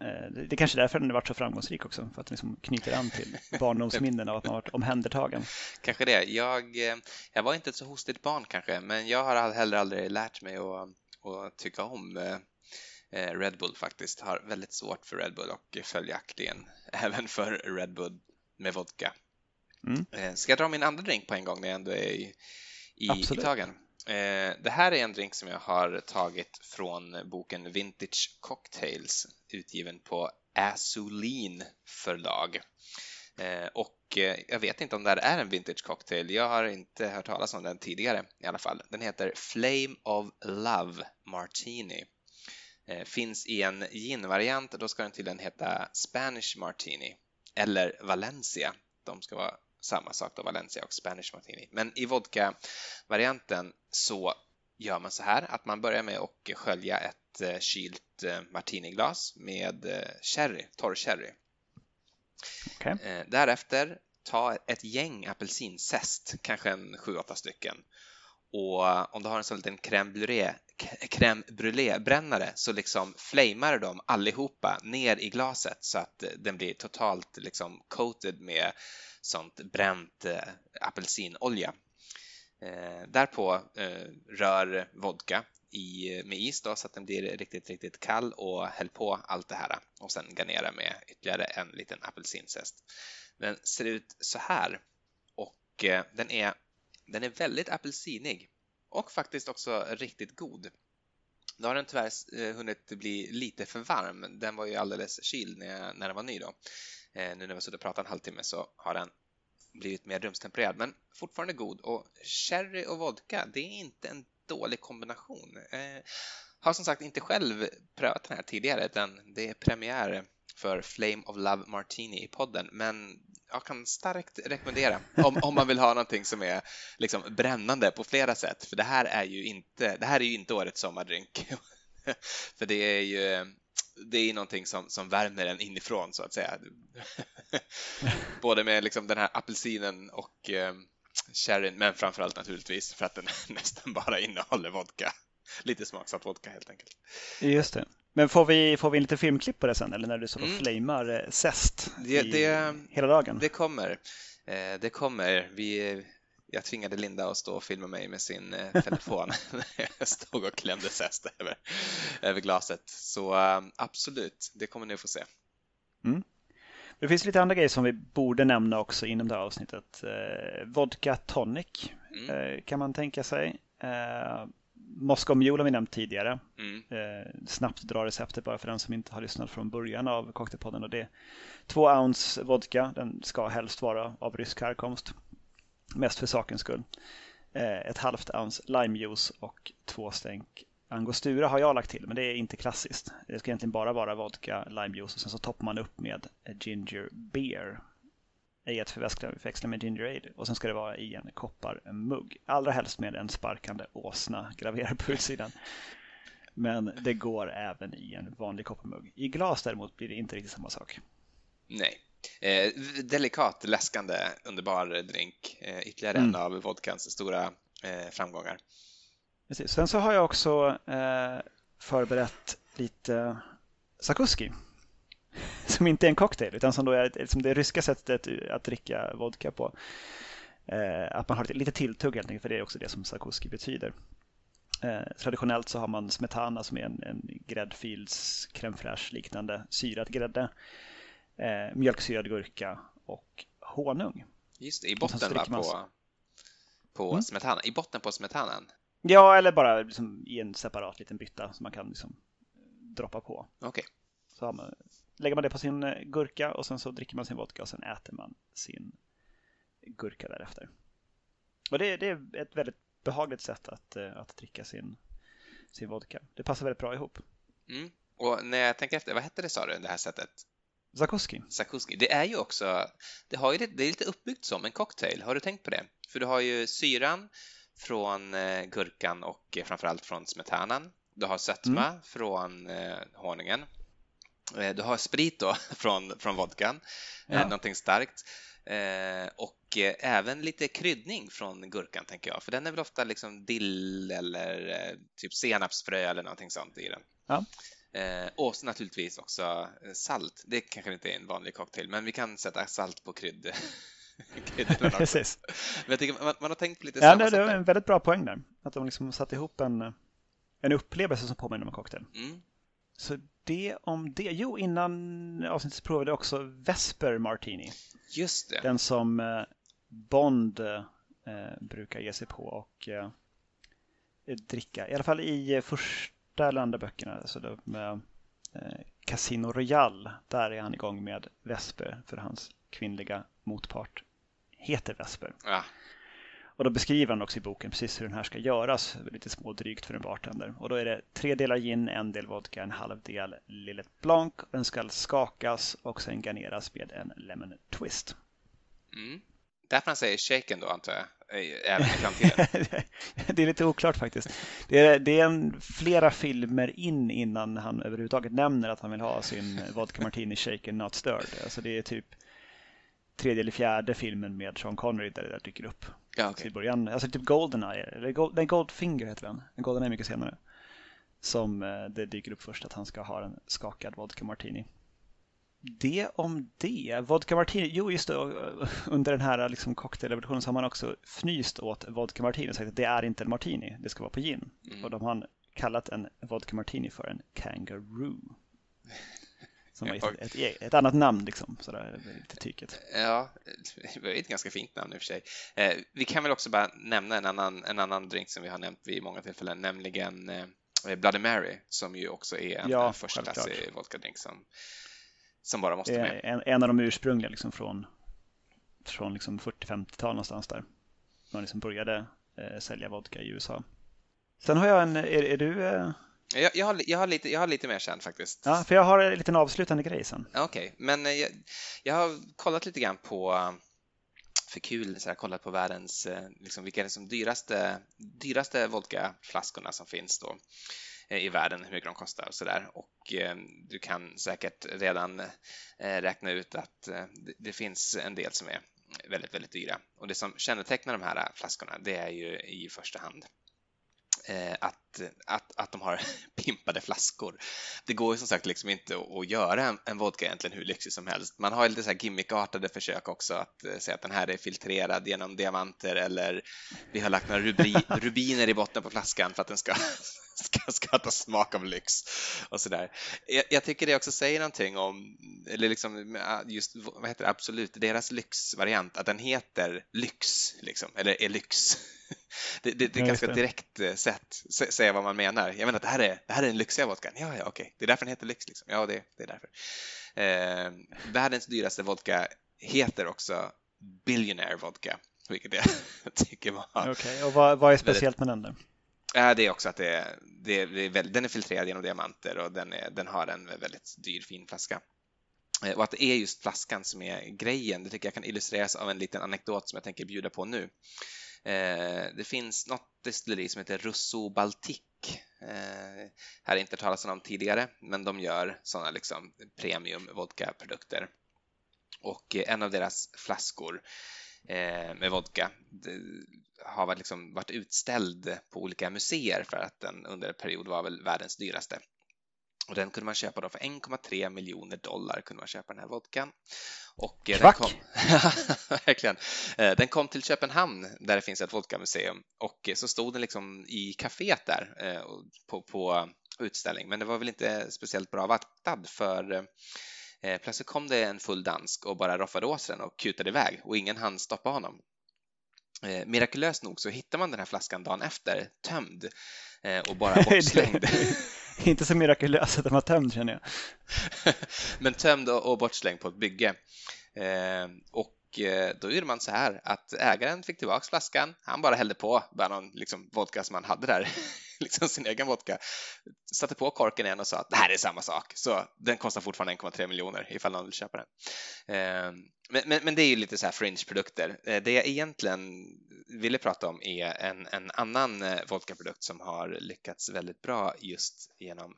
Speaker 1: Eh, det, är kanske är därför den har varit så framgångsrik också. För att den liksom knyter an till barndomsminnen av att man varit omhändertagen.
Speaker 2: Kanske det. Jag, jag var inte ett så hostigt barn kanske, men jag har heller aldrig lärt mig att, att tycka om Red Bull faktiskt. Har väldigt svårt för Red Bull och följaktligen även för Red Bull med vodka. Mm. Eh, ska jag dra min andra drink på en gång när jag ändå är i, i, i tagen? Eh, det här är en drink som jag har tagit från boken Vintage Cocktails utgiven på Azulin förlag. Eh, och jag vet inte om det här är en vintage cocktail. Jag har inte hört talas om den tidigare i alla fall. Den heter Flame of Love Martini. Finns i en gin-variant, då ska den tydligen heta Spanish Martini eller Valencia. De ska vara samma sak då, Valencia och Spanish Martini. Men i vodka-varianten så gör man så här att man börjar med att skölja ett eh, kylt eh, martiniglas med eh, sherry, torr sherry. Okay. Därefter ta ett gäng apelsinzest, kanske en 7-8 stycken. Och eh, om du har en sån liten crème brûlée, crème brûlée brännare så liksom flamar dem allihopa ner i glaset så att den blir totalt liksom coated med sånt bränt eh, apelsinolja. Eh, därpå eh, rör vodka i, med is då, så att den blir riktigt, riktigt kall och häll på allt det här och sen garnera med ytterligare en liten apelsinzest. Den ser ut så här och eh, den är, den är väldigt apelsinig och faktiskt också riktigt god. Nu har den tyvärr eh, hunnit bli lite för varm. Den var ju alldeles kyld när, när den var ny då. Eh, nu när vi suttit och pratat en halvtimme så har den blivit mer rumstempererad, men fortfarande god. Och sherry och vodka, det är inte en dålig kombination. Eh, har som sagt inte själv prövat den här tidigare, utan det är premiär för Flame of Love Martini i podden, men jag kan starkt rekommendera om, om man vill ha någonting som är liksom brännande på flera sätt, för det här är ju inte, det här är ju inte årets sommardrink. för det är ju det är någonting som, som värmer en inifrån så att säga. Både med liksom den här apelsinen och eh, sherryn, men framförallt naturligtvis för att den nästan bara innehåller vodka. Lite smaksatt vodka helt enkelt.
Speaker 1: Just det. Men får vi, får vi en liten filmklipp på det sen eller när du så mm. flamar eh, zest det, det, hela dagen?
Speaker 2: Det kommer. Eh, det kommer. Vi, jag tvingade Linda att stå och filma mig med sin eh, telefon när jag stod och klämde zest över, över glaset. Så absolut, det kommer ni att få se.
Speaker 1: Mm. Det finns lite andra grejer som vi borde nämna också inom det här avsnittet. Vodka tonic mm. kan man tänka sig. Moscow Mule har vi nämnt tidigare. Mm. Eh, snabbt dra receptet bara för den som inte har lyssnat från början av Cocktailpodden. Och det är två ounce vodka. Den ska helst vara av rysk härkomst mest för sakens skull. Eh, ett halvt ounce limejuice och två stänk angostura har jag lagt till, men det är inte klassiskt. Det ska egentligen bara vara vodka, limejuice och sen så toppar man upp med ginger beer. I ett förväxla med ginger ale och sen ska det vara i en kopparmugg. Allra helst med en sparkande åsna graverad på utsidan. Men det går även i en vanlig kopparmugg. I glas däremot blir det inte riktigt samma sak.
Speaker 2: Nej, Eh, delikat, läskande, underbar drink. Eh, ytterligare mm. en av vodkans stora eh, framgångar.
Speaker 1: Precis. Sen så har jag också eh, förberett lite sakuski. Som inte är en cocktail utan som då är liksom det ryska sättet att dricka vodka på. Eh, att man har lite, tilltugg helt enkelt, för det är också det som sakuski betyder. Eh, traditionellt så har man smetana som är en, en gräddfils crème fraîche liknande syrad grädde eh, mjölksyrad gurka och honung.
Speaker 2: Just det, i botten va, på, på mm. smetana, i botten på smetanan?
Speaker 1: Ja, eller bara liksom i en separat liten bytta som man kan liksom droppa på.
Speaker 2: Okej. Okay.
Speaker 1: Så man, lägger man det på sin eh, gurka och sen så dricker man sin vodka och sen äter man sin gurka därefter. Och det, det är ett väldigt behagligt sätt att, eh, att dricka sin, sin vodka. Det passar väldigt bra ihop.
Speaker 2: Mm. Och när jag tänker efter, vad hette det sa du, det här sättet?
Speaker 1: Zakuski.
Speaker 2: Zakuski. Det är ju också, det, har ju, det är lite uppbyggt som en cocktail. Har du tänkt på det? För du har ju syran från eh, gurkan och framförallt från smetanan. Du har sötma mm. från honungen. Du har sprit då från, från vodkan, ja. någonting starkt. och även lite kryddning från gurkan tänker jag, för den är väl ofta liksom dill eller typ senapsfrö eller någonting sånt i den.
Speaker 1: Ja.
Speaker 2: Eh, och naturligtvis också eh, salt. Det kanske inte är en vanlig cocktail, men vi kan sätta salt på krydd.
Speaker 1: Precis.
Speaker 2: Men jag tycker man, man, har tänkt på lite
Speaker 1: ja, det, det är en väldigt bra poäng där. Att de liksom satt ihop en, en upplevelse som påminner om en cocktail.
Speaker 2: Mm.
Speaker 1: Så det om det. Jo, innan avsnittet provade jag också Vesper Martini.
Speaker 2: Just det.
Speaker 1: Den som eh, Bond eh, brukar ge sig på och eh, dricka. I alla fall i första eller andra böckerna, alltså då med eh, Casino Royale, där är han igång med Vesper för hans kvinnliga motpart heter Vesper.
Speaker 2: Ja.
Speaker 1: Och då beskriver han också i boken precis hur den här ska göras, lite smådrygt för en bartender. Och då är det tre delar gin, en del vodka, en halv del Lillet Blanc. Den ska skakas och sen garneras med en lemon twist.
Speaker 2: Mm. Därför han säger shaken då antar jag, även i framtiden.
Speaker 1: det är lite oklart faktiskt. Det är, det är en, flera filmer in innan han överhuvudtaget nämner att han vill ha sin vodka martini shaken not stirred. Alltså det är typ tredje eller fjärde filmen med Sean Connery där det där dyker upp.
Speaker 2: Ja, okay.
Speaker 1: I början, alltså typ Goldeneye, eller Gold, nej, Goldfinger heter den. Goldeneye är mycket senare. Som eh, det dyker upp först att han ska ha en skakad vodka martini det om det. Vodka Martini, jo just det, under den här liksom cocktailrevolutionen så har man också fnyst åt Vodka Martini och sagt att det är inte en martini, det ska vara på gin. Mm. Och de har kallat en Vodka Martini för en Kangaroo. Som var ett, ett, ett, annat namn liksom, sådär lite tyket.
Speaker 2: Ja, det var ett ganska fint namn i och för sig. Eh, vi kan väl också bara nämna en annan, en annan drink som vi har nämnt vid många tillfällen, nämligen eh, Bloody Mary, som ju också är en ja, förstklassig vodka-drink som som bara måste med.
Speaker 1: En, en av de ursprungliga liksom från, från liksom 40-50-tal någonstans där. Man liksom började eh, sälja vodka i USA. Sen har jag en, är, är du? Eh...
Speaker 2: Jag, jag, har, jag, har lite, jag har lite mer känd faktiskt.
Speaker 1: Ja, för jag har en liten avslutande grej sen.
Speaker 2: Okej, okay. men eh, jag, jag har kollat lite grann på för kul så här, kollat på världens, eh, liksom, vilka är de dyraste, dyraste vodkaflaskorna som finns då. Eh, i världen, hur mycket de kostar och sådär. Och eh, du kan säkert redan eh, räkna ut att det finns en del som är väldigt, väldigt dyra. Och det som kännetecknar de här flaskorna, det är ju i första hand Eh, att, att, att de har pimpade flaskor. Det går ju som sagt liksom inte att göra en, en vodka egentligen hur lyxig som helst. Man har ju lite så här gimmickartade försök också att eh, säga att den här är filtrerad genom diamanter eller vi har lagt några rubri, rubiner i botten på flaskan för att den ska ska, ska ta smak av lyx och sådär. Jag, jag tycker det också säger någonting om, eller liksom just, vad heter det, Absolut, deras lyxvariant, att den heter lyx, liksom, eller är lyx. Det, det, det är ett ganska direkt eh, sätt att säga vad man menar. Jag menar att det här är, det här är en lyxiga vodkan. Ja, ja, okej, det är därför den heter lyx. Liksom. Ja, det, det är därför. Eh, världens dyraste vodka heter också Billionaire vodka, vilket jag tycker var...
Speaker 1: Okej, okay. och vad, vad är speciellt med den då?
Speaker 2: Ja, det är också att det det det är väldigt, den är filtrerad genom diamanter och den, är, den har en väldigt dyr fin flaska. Eh, och att det är just flaskan som är grejen, det tycker jag kan illustreras av en liten anekdot som jag tänker bjuda på nu. Eh, det finns något destilleri som heter Russo Baltic. Eh, här har inte talas om tidigare, men de gör sådana liksom premium vodka-produkter. Och eh, en av deras flaskor med vodka har varit, liksom varit utställd på olika museer för att den under en period var väl världens dyraste. Och den kunde man köpa då för 1,3 miljoner dollar kunde man köpa den här vodkan.
Speaker 1: Och eh, den kom,
Speaker 2: verkligen. Eh, den kom till Köpenhamn där det finns ett vodkamuseum och så stod den liksom i kaféet där eh, på, på utställning. Men det var väl inte speciellt bra vaktad för plötsligt kom det en full dansk och bara roffade åt den och kutade iväg och ingen hann stoppa honom. Eh, mirakulöst nog så hittar man den här flaskan dagen efter, tömd eh, och bara bortslängd.
Speaker 1: Inte så mirakulöst att den var tömd känner jag.
Speaker 2: Men tömd och, och bortslängd på ett bygge. Eh, och eh, då gjorde man så här att ägaren fick tillbaks flaskan, han bara hällde på bara någon liksom, vodka som han hade där liksom sin egen vodka, satte på korken igen och sa att det här är samma sak. Så den kostar fortfarande 1,3 miljoner ifall någon vill köpa den. Eh, men, men, men, det är ju lite så här fringe-produkter. Eh, det jag egentligen ville prata om är en, en annan eh, vodkaprodukt som har lyckats väldigt bra just genom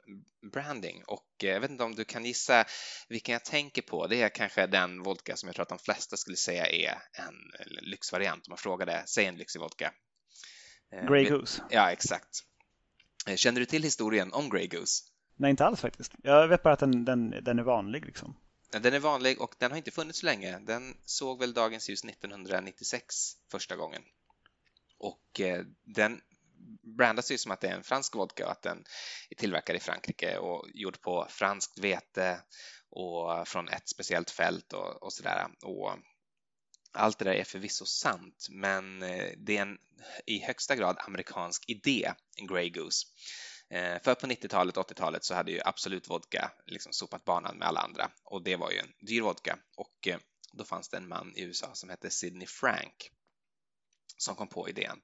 Speaker 2: branding och jag vet inte om du kan gissa vilken jag tänker på. Det är kanske den vodka som jag tror att de flesta skulle säga är en lyxvariant om man frågade, säg en lyxig vodka.
Speaker 1: Grey Goose.
Speaker 2: Ja, exakt. Känner du till historien om Grey Goose?
Speaker 1: Nej, inte alls faktiskt. Jag vet bara att den, den, den är vanlig liksom.
Speaker 2: Den är vanlig och den har inte funnits så länge. Den såg väl dagens ljus 1996 första gången. Och eh, den brandas ju som att det är en fransk vodka och att den är tillverkad i Frankrike och gjord på franskt vete och från ett speciellt fält och, och sådär. Och allt det där är förvisso sant, men eh, det är en i högsta grad amerikansk idé, en Grey Goose. Eh, för på 90-talet och 80-talet så hade ju Absolut Vodka liksom sopat banan med alla andra och det var ju en dyr vodka och eh, då fanns det en man i USA som hette Sidney Frank som kom på idén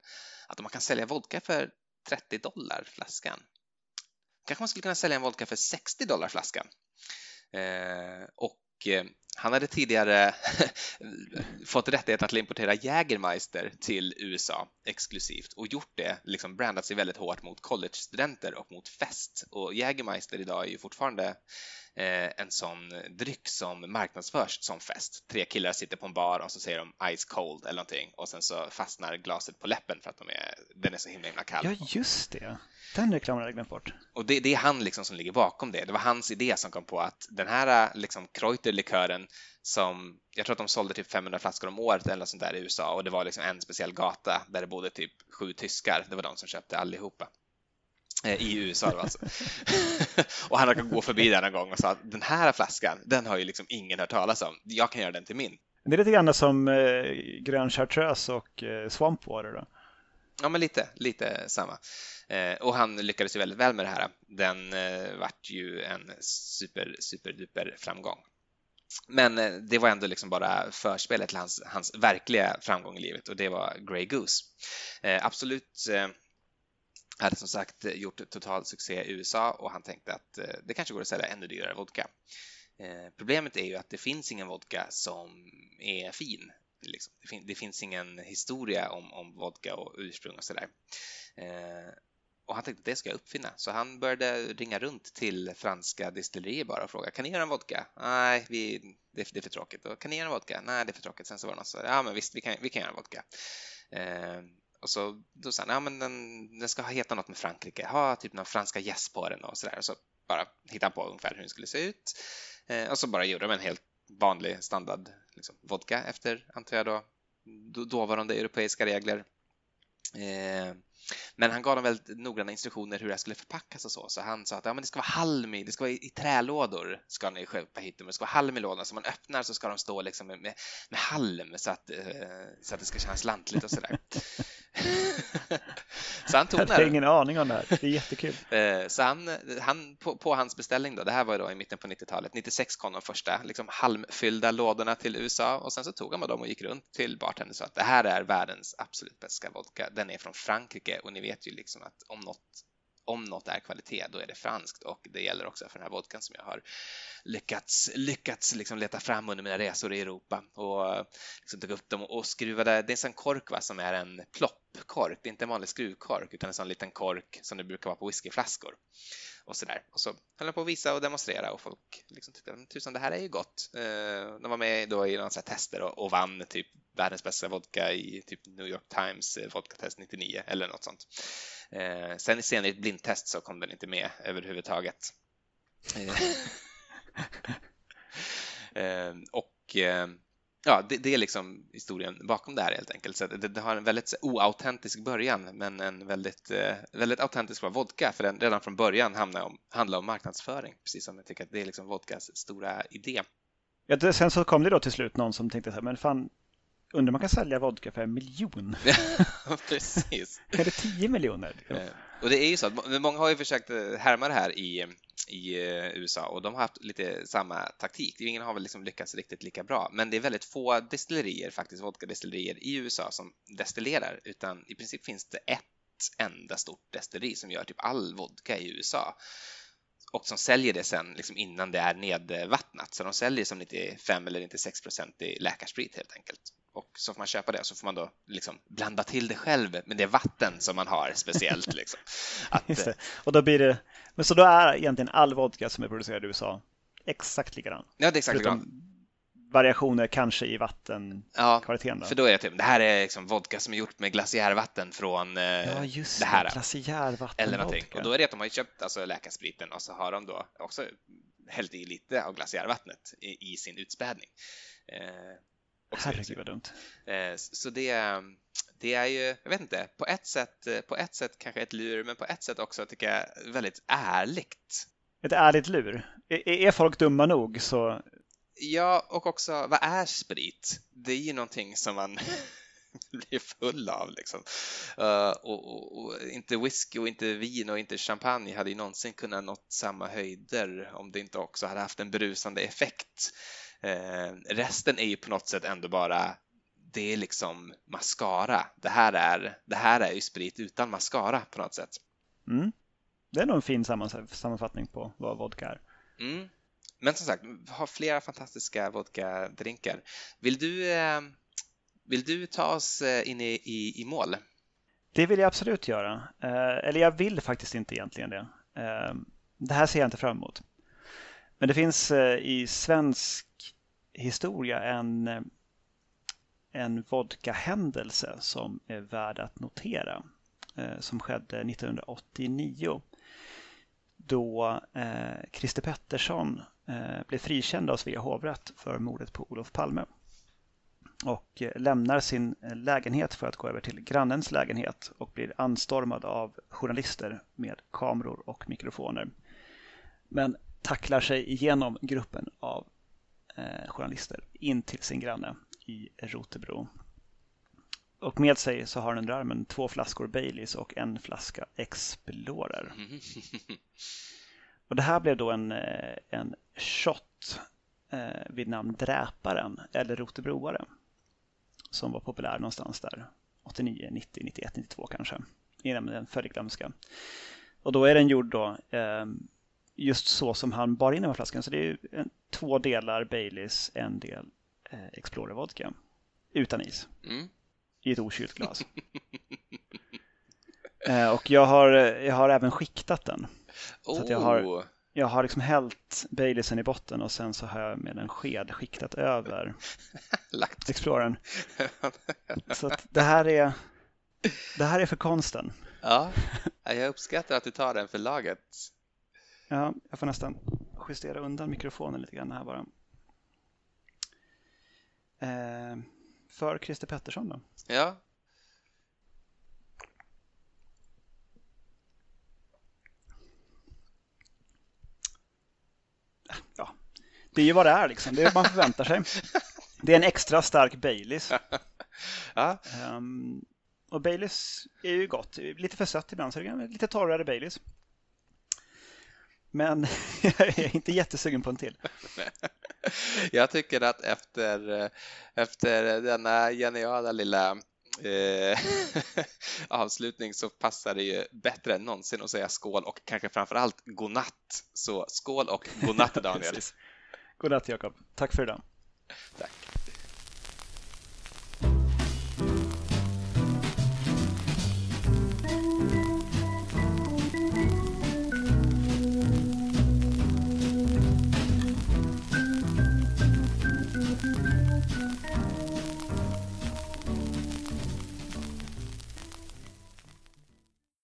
Speaker 2: att om man kan sälja vodka för 30 dollar flaskan kanske man skulle kunna sälja en vodka för 60 dollar flaskan. Och han hade tidigare fått rättigheten att importera Jägermeister till USA exklusivt och gjort det, liksom brandat sig väldigt hårt mot collegestudenter och mot fest. Och Jägermeister idag är ju fortfarande en sån dryck som marknadsförs som fest. Tre killar sitter på en bar och så säger de ice cold eller någonting och sen så fastnar glaset på läppen för att de är, den är så himla, himla kall.
Speaker 1: Ja, just det. Den reklamen hade jag glömt bort.
Speaker 2: Och det, det, är han liksom som ligger bakom det. Det var hans idé som kom på att den här liksom Kreuter-likören som jag tror att de sålde typ 500 flaskor om året eller sånt där i USA och det var liksom en speciell gata där det bodde typ sju tyskar. Det var de som köpte allihopa. Eh, I USA alltså. och han råkade gå förbi där en gång och sa att den här flaskan, den har ju liksom ingen hört talas om. Jag kan göra den till min.
Speaker 1: Det är lite grann som eh, grön chartreuse och eh, swampwater då?
Speaker 2: Ja, men lite, lite samma. Eh, och han lyckades ju väldigt väl med det här. Den eh, vart ju en super, super duper framgång. Men eh, det var ändå liksom bara förspelet till hans, hans verkliga framgång i livet och det var Grey Goose. Eh, absolut eh, hade som sagt gjort total succé i USA och han tänkte att eh, det kanske går att sälja ännu dyrare vodka. Eh, problemet är ju att det finns ingen vodka som är fin. Liksom. Det, fin det, finns ingen historia om, om vodka och ursprung och sådär. Eh, och han tänkte att det ska jag uppfinna. Så han började ringa runt till franska distillerier bara och fråga kan ni göra en vodka? Nej, vi, det, det, är för tråkigt. Och, kan ni göra en vodka? Nej, det är för tråkigt. Sen så var det någon som sa ja men visst, vi kan, vi kan göra en vodka. Eh, och så då sa han ja men den, den ska heta något med Frankrike, ha typ några franska gäss på den och sådär. Och så bara hittade han på ungefär hur den skulle se ut. Eh, och så bara gjorde de en helt vanlig standard liksom, vodka efter, antar jag då, dåvarande europeiska regler. Eh, men han gav dem väldigt noggranna instruktioner hur det skulle förpackas och så. Så han sa att ja, men det ska vara halm i, det ska vara i, i trälådor ska ni köpa hit dem. Det ska vara halm i lådorna. Så man öppnar så ska de stå liksom med, med, med halm så att, eh, så att det ska kännas lantligt och sådär.
Speaker 1: så han tog Jag hade ingen aning om det här. Det är jättekul.
Speaker 2: Eh, så han, han på, på, hans beställning då, det här var då i mitten på 90-talet, 96 kom de första liksom halmfyllda lådorna till USA och sen så tog han med dem och gick runt till bartendern och sa att det här är världens absolut bästa vodka. Den är från Frankrike och ni vet ju liksom att om något om något är kvalitet, då är det franskt och det gäller också för den här vodkan som jag har lyckats, lyckats liksom leta fram under mina resor i Europa och liksom tog upp dem och skruvade. Det är en sån kork va, som är en ploppkork, det är inte en vanlig skruvkork utan en sån liten kork som det brukar vara på whiskyflaskor och så där. Och så höll jag på att visa och demonstrera och folk liksom tyckte tusan det här är ju gott. Eh, de var med då i några tester och, och vann typ världens bästa vodka i typ New York Times eh, vodkatest 99 eller något sånt. Eh, sen senare i ett blindtest så kom den inte med överhuvudtaget. Eh, eh, och ja, det, det, är liksom historien bakom det här helt enkelt. Så det, det har en väldigt oautentisk början, men en väldigt, eh, väldigt autentisk vodka, för den redan från början handlar om, handlar om marknadsföring, precis som jag tycker att det är liksom vodkas stora idé.
Speaker 1: Ja, det, sen så kom det då till slut någon som tänkte så här, men fan, undrar man kan sälja vodka för en miljon?
Speaker 2: precis.
Speaker 1: är det tio miljoner? Eh,
Speaker 2: och det är ju så att många har ju försökt eh, härma det här i i eh, USA och de har haft lite samma taktik. Ingen har väl liksom lyckats riktigt lika bra, men det är väldigt få destillerier, faktiskt vodkadestillerier i USA som destillerar, utan i princip finns det ett enda stort destilleri som gör typ all vodka i USA och som säljer det sen liksom innan det är nedvattnat. Så de säljer som 95 eller 96 procent i läkarsprit helt enkelt. Och så får man köpa det och så får man då liksom blanda till det själv med det vatten som man har speciellt. Liksom.
Speaker 1: Att, och då blir det, men så då är egentligen all vodka som är producerad i USA exakt likadan?
Speaker 2: Ja, det är exakt likadant
Speaker 1: variationer kanske i vattenkvaliteten.
Speaker 2: Ja, för då är det typ, det här är liksom vodka som är gjort med glaciärvatten från eh,
Speaker 1: ja, just det här. Glaciärvatten
Speaker 2: eller någonting. Och då är det att de har köpt alltså, läkarspriten och så har de då också hällt i lite av glaciärvattnet i, i sin utspädning.
Speaker 1: Eh, Herregud vad dumt.
Speaker 2: Eh, så det, det är ju, jag vet inte, på ett sätt, på ett sätt kanske ett lur, men på ett sätt också tycker jag väldigt ärligt.
Speaker 1: Ett ärligt lur? Är, är folk dumma nog så
Speaker 2: Ja, och också vad är sprit? Det är ju någonting som man blir full av liksom. Uh, och, och, och, inte whisky och inte vin och inte champagne hade ju någonsin kunnat nått samma höjder om det inte också hade haft en berusande effekt. Uh, resten är ju på något sätt ändå bara det är liksom mascara. Det här är, det här är ju sprit utan mascara på något sätt.
Speaker 1: Mm. Det är nog en fin sammanfattning på vad vodka är.
Speaker 2: Mm. Men som sagt, vi har flera fantastiska vodka-drinkar. Vill du, eh, vill du ta oss eh, in i, i, i mål?
Speaker 1: Det vill jag absolut göra. Eh, eller jag vill faktiskt inte egentligen det. Det här ser jag inte fram emot. Men det finns i svensk historia en, en vodka-händelse som är värd att notera. Som skedde 1989 då Christer Pettersson Eh, blev frikänd av Svea hovrätt för mordet på Olof Palme och eh, lämnar sin eh, lägenhet för att gå över till grannens lägenhet och blir anstormad av journalister med kameror och mikrofoner. Men tacklar sig igenom gruppen av journalister in till sin granne i Rotebro. Och med sig så har han under armen två flaskor Baileys och en flaska Explorer. Och det här blev då en, eh, en shot eh, vid namn Dräparen eller Rotebroare som var populär någonstans där 89, 90, 91, 92 kanske innan den föll i glömska. Och då är den gjord då eh, just så som han bar in den flaskan. Så det är en, två delar Baileys, en del eh, Explorer vodka utan is mm. i ett okylt glas. eh, och jag har, jag har även skiktat den. Så jag har, oh. jag har liksom hällt Baileysen i botten och sen så har jag med en sked skiktat över Explorern. så det här är det här är för konsten.
Speaker 2: Ja, jag uppskattar att du tar den för laget.
Speaker 1: Ja, jag får nästan justera undan mikrofonen lite grann här bara. Eh, för Christer Pettersson då?
Speaker 2: Ja,
Speaker 1: ja, det är ju vad det är liksom. Det är vad man förväntar sig. Det är en extra stark Baileys. ja. Um, och Baileys är ju gott. Lite för sött ibland, så det är lite torrare Baileys. Men jag är inte jättesugen på en till.
Speaker 2: Jag tycker att efter, efter denna geniala lilla eh, avslutning så passar det ju bättre än någonsin att säga skål och kanske framför allt godnatt. Så skål och godnatt Daniel.
Speaker 1: godnatt Jakob. Tack för idag.
Speaker 2: Tack.